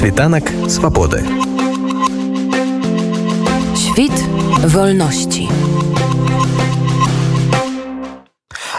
Світанак свабоды. Świt wolności.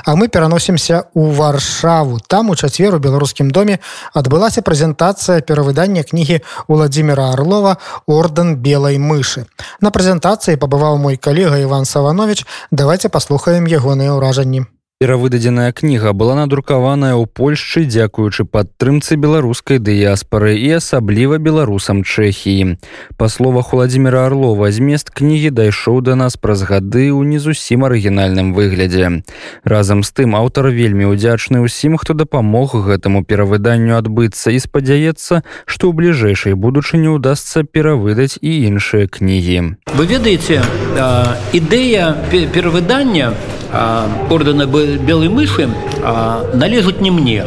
А мы пераносімся ў варшаву там у чацвер у беларускім доме адбылася прэзентацыя перавыдання кнігі владимира орлова орден белой мышы на прэзентацыі пабываў мой калега иван саванович давайте паслухаем ягоныя ўражанні перавыдадзеная кніга была надрукаваная ў польшчы дзякуючы падтрымцы беларускай дыяспары і асабліва беларусам чэхіі. Па словах владимира орлова змест кнігі дайшоў да нас праз гады ў не зусім арыгінальным выглядзе. Разам з тым аўтар вельмі ўдзячны ўсім хто дапамог гэтаму перавыданню адбыцца і спадзяецца што ў бліжэйшай будучыні удастся перавыдаць і іншыя кнігі. Вы ведаеце ідэя перавыдання ордена белой мыши належыць не мне.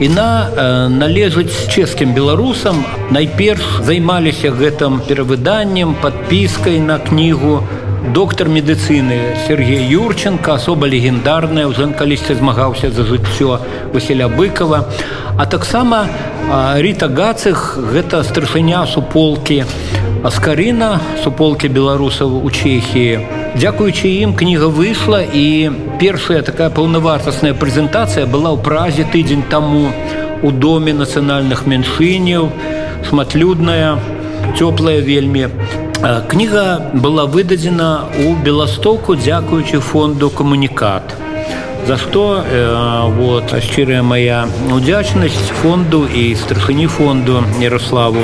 Іна належыць чэшскім беларусам найперш займаліся гэтым перавыданнем подпіскай на кнігу. Доктор медыцыны Сергей юрченко асоба легендарная ўжо калісьці змагаўся за жыццё василя быкова. А таксама ріта гацых гэта старшыня суполкі аскарына суполкі беларусаў у чехії Дзякуючы ім кніга выйшла і першая такая паўнавартасная прэзентацыя была ў празе тыдзень таму. У доме нацыянальных мяншыняў шматлюдная цёплая вельмі. Кніга была выдадзена ў беластоку дзякуючы фонду камунікат за што э, вот шчырая моя удзячнасць фонду і старшыні фонду ярославу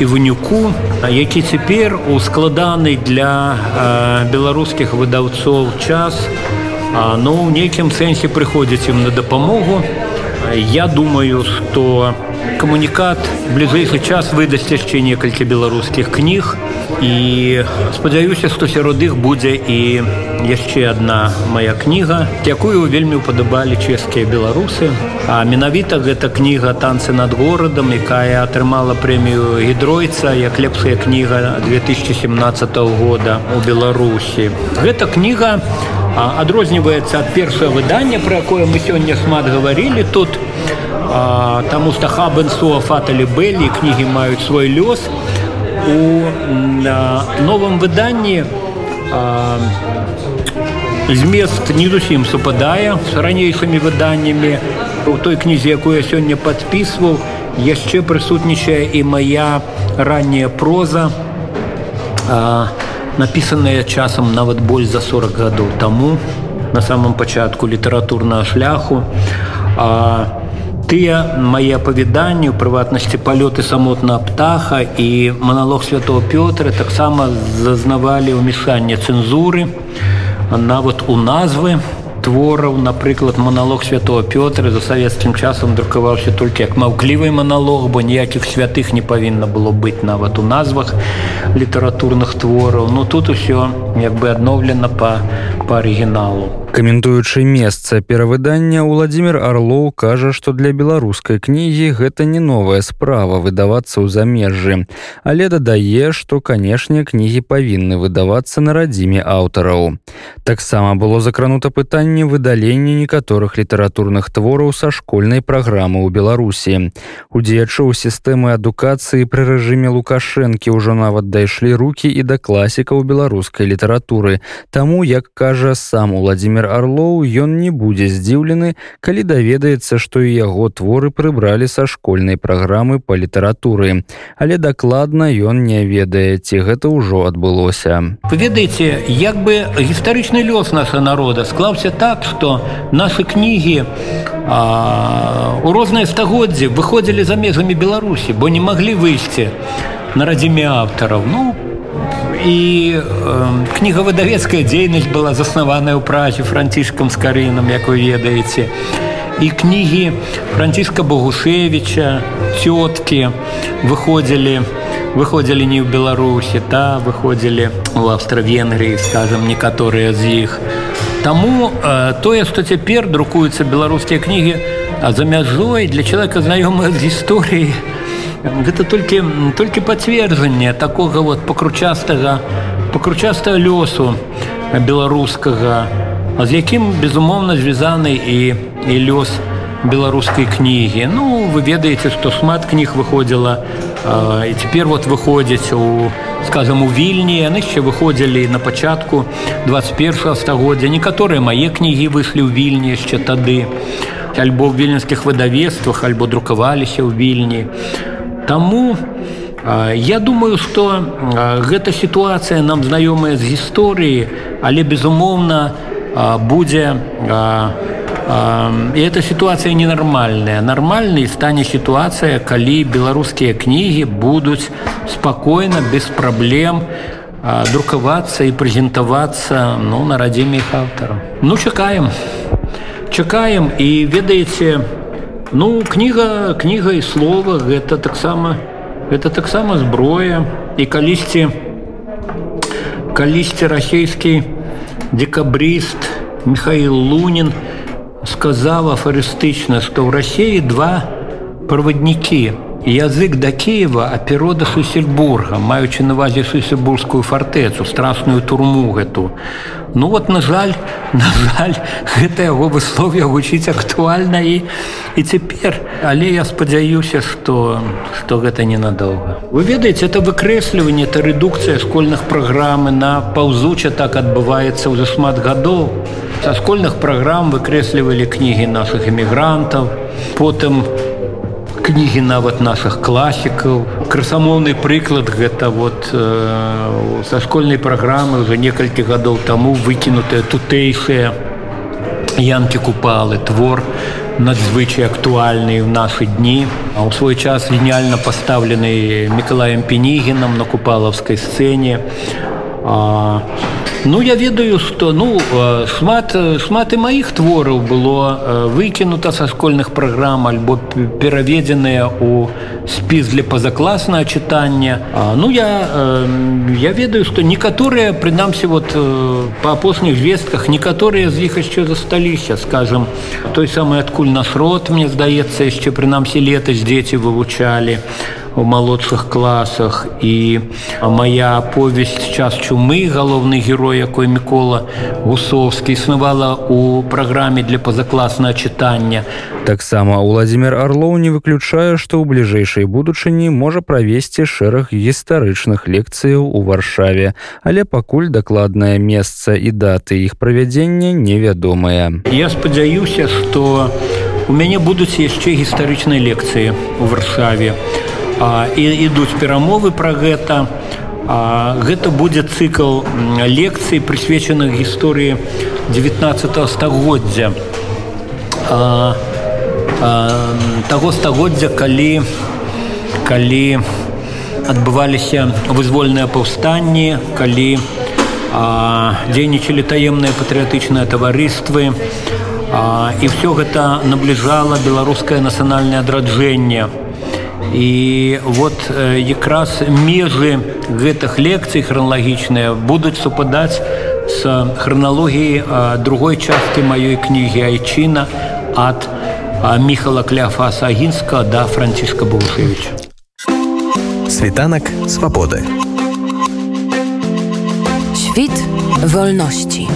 іванюку які цяпер ускладаны для э, беларускіх выдаўцоў час ну ў нейкім сэнсе прыходзіць ім на дапамогу я думаю что камунікат бліжэйшы час выдасць яшчэ некалькі беларускіх кніг і спадзяюся што сярод іх будзе і яшчэ одна моя кніга якую вельмі упадабалі чэшскія беларусы а менавіта гэта кніга танцы над горадам якая атрымала прэмію гідройца як лепшая кніга 2017 года у беларусі гэта кніга адрозніваецца ад першае выданне про якое мы сёння шмат гаварілі тут. А, таму што хабенсу фаталі бэлі кнігі маюць свой лёс. У новым выданні змест не зусім супадае з ранейшымі выданнямі. У той кнізе якую я сёння падпісваў яшчэ прысутнічае і моя ранняя проза. А, напісаная часам нават больш за 40 гадоў таму на самом пачатку літаратурнага шляху. А тыя мае апавяданні у прыватнасці палёты самотна птаха і маналог святого пётра таксама зазнавалі ўмешанне цэнзуры нават у назвы твораў напрыклад маналог святого пётра. За савецкім часам друкаваўся толькі як маўклівы маналог бо ніякіх святых не павінна было быць нават у назвах літаратурных твораў. Ну тут усё як бы адноўлена па па арыгіналу каментуючы месца перавыдання владимир орлоў кажа што для беларускай кнігі гэта не новая справа выдавацца ў замежжы. Але дадае што канешне кнігі павінны выдавацца на радзіме аўтараў. Таксама было закранута пытанне выдалення некаторых літаратурных твораў са школьнай праграмы ў беларусі. У дзеячоў сістэмы адукацыі пры рэжыме лукашэнкі ўжо нават дайшлі руки і да класікаў беларускай літаратуры. Таму як кажа сам владимир владимир орлоў ён не будзе здзіўлены калі даведаецца што і яго творы прыбралі са школьнай праграмы па літаратуры. Але дакладна ён не ведае ці гэта ўжо адбылося. Ведаеце як бы гістарычны лёс наша народа склаўся так что наши кнігі у розныя стагоддзі выходзілі за межамі беларусі бо не маглі выйсці на радзіме аўтараў. Ну по і э, кнігавыдавецкая дзейнасць была заснаваная ў празе францішкам скарынам як вы ведаеце. І кнігі франціска богушевича цёткі выходзілі выходзілі не ў беларусі та выходзілі у аўстра-венгрыі скажем некаторыя з іх Таму э, тое што цяпер друкуюцца беларускія кнігі а за мяжой для чалавека знаёмых з гісторыі то гэта толькі толькі пацверджанне такога вот пакручастага пакручастага лёсу беларускага з якім безумоўна звязаны і і лёс беларускай кнігі. Ну вы ведаеце што шмат кніг выходзіла і цяпер вот выходзіць у скажем у вільні. Яны яшчэ выходзілі на пачатку 21 стагоддзя. Некаторыя мае кнігі выйшлі ў вільні яшчэ тады. Альбо ў віленскіх выдавецтвах альбо друкаваліся ў вільні Таму я думаю што гэта сітуацыя нам знаёмая з гісторыі але безумоўна будзе і эта сітуацыя ненармальная. Нармальнай стане сітуацыя калі беларускія кнігі будуць спакойна без праблем друкавацца і прэзентавацца ну на радзіме іх аўтара. Ну чакаем. Чакаем і ведаеце ну кніга кніга і слова гэта таксама гэта таксама зброя і калісьці калісьці расійскі декабрыст михаил лунин у сказаў афарыстычна, што ў рассіі два праваднікі. Язык да Киева, а перода Сусельбурга, маючы на вазе сусельбургскую фартэцу, страсную турму гэту. Ну вот на жаль, на жаль, гэта яго выслов'я гучыць актуальна і, і цяпер. Але я спадзяюся, што, што гэта ненадолго. Вы ведаеце, это выкрэсліванне, это рэдукцыя школьных праграмы на паўзуча так адбываецца ўжо шмат гадоў. Са школьных праграм выкрэслівалі кнігі нашых эмігрантаў, потым кнігі нават наших класікаў. Красамоўны прыклад гэта вот э, са школьнай праграмы уже некалькі гадоў таму выкінутыя тутэйшыя янкі купалы твор надзвычай актуальны в нашы дні а ў свой час геніальна пастаўлены мікалаем пенігінам на купалаўскай сцэне. А Ну я ведаю, што ну шмат шмат і маіх твораў было выкінута са школьных праграм альбо пераведзеныя ў спіс для пазакласнага чытання. Ну я, я ведаю, што некаторыя прынамсі вот па апошніх звестках некаторыя з іх яшчэ засталіся, скажем, той самы адкуль наш род, мне здаецца, яшчэ прынамсі летась дзеці вывучалі у малодшых класах. І моя повесць час чумы галоўны герой якой мікола гусовскі існавала у праграме для пазакласнага чытання таксама владимир орлоў не выключае што ў бліжэйшай будучыні можа правесці шэраг гістарычных лекцыяў у варшаве. Але пакуль дакладнае месца і даты іх правядзення невядомыя. Я спадзяюся что у мяне будуць яшчэ гістарычнай лекцыі у варшаве у і ідуць перамовы пра гэта. А, гэта будзе цыкл лекцый прысвечаных гісторыі 19 стагоддзя. Таго стагоддзя калі калі адбываліся вызвольныя паўстанні калі дзейнічалі таемныя патрыятычныя таварыствы. І ўсё гэта набліжала беларускае нацыянальнае адраджэнне І вот якраз межы гэтых лекцый храналагічныя будуць супадаць з храналогіі другой часткі маёй кнігі Айчына ад Міхала Кляфа Сагінска да Франціска Бушевича. Світанак свабоды. Świt wolności.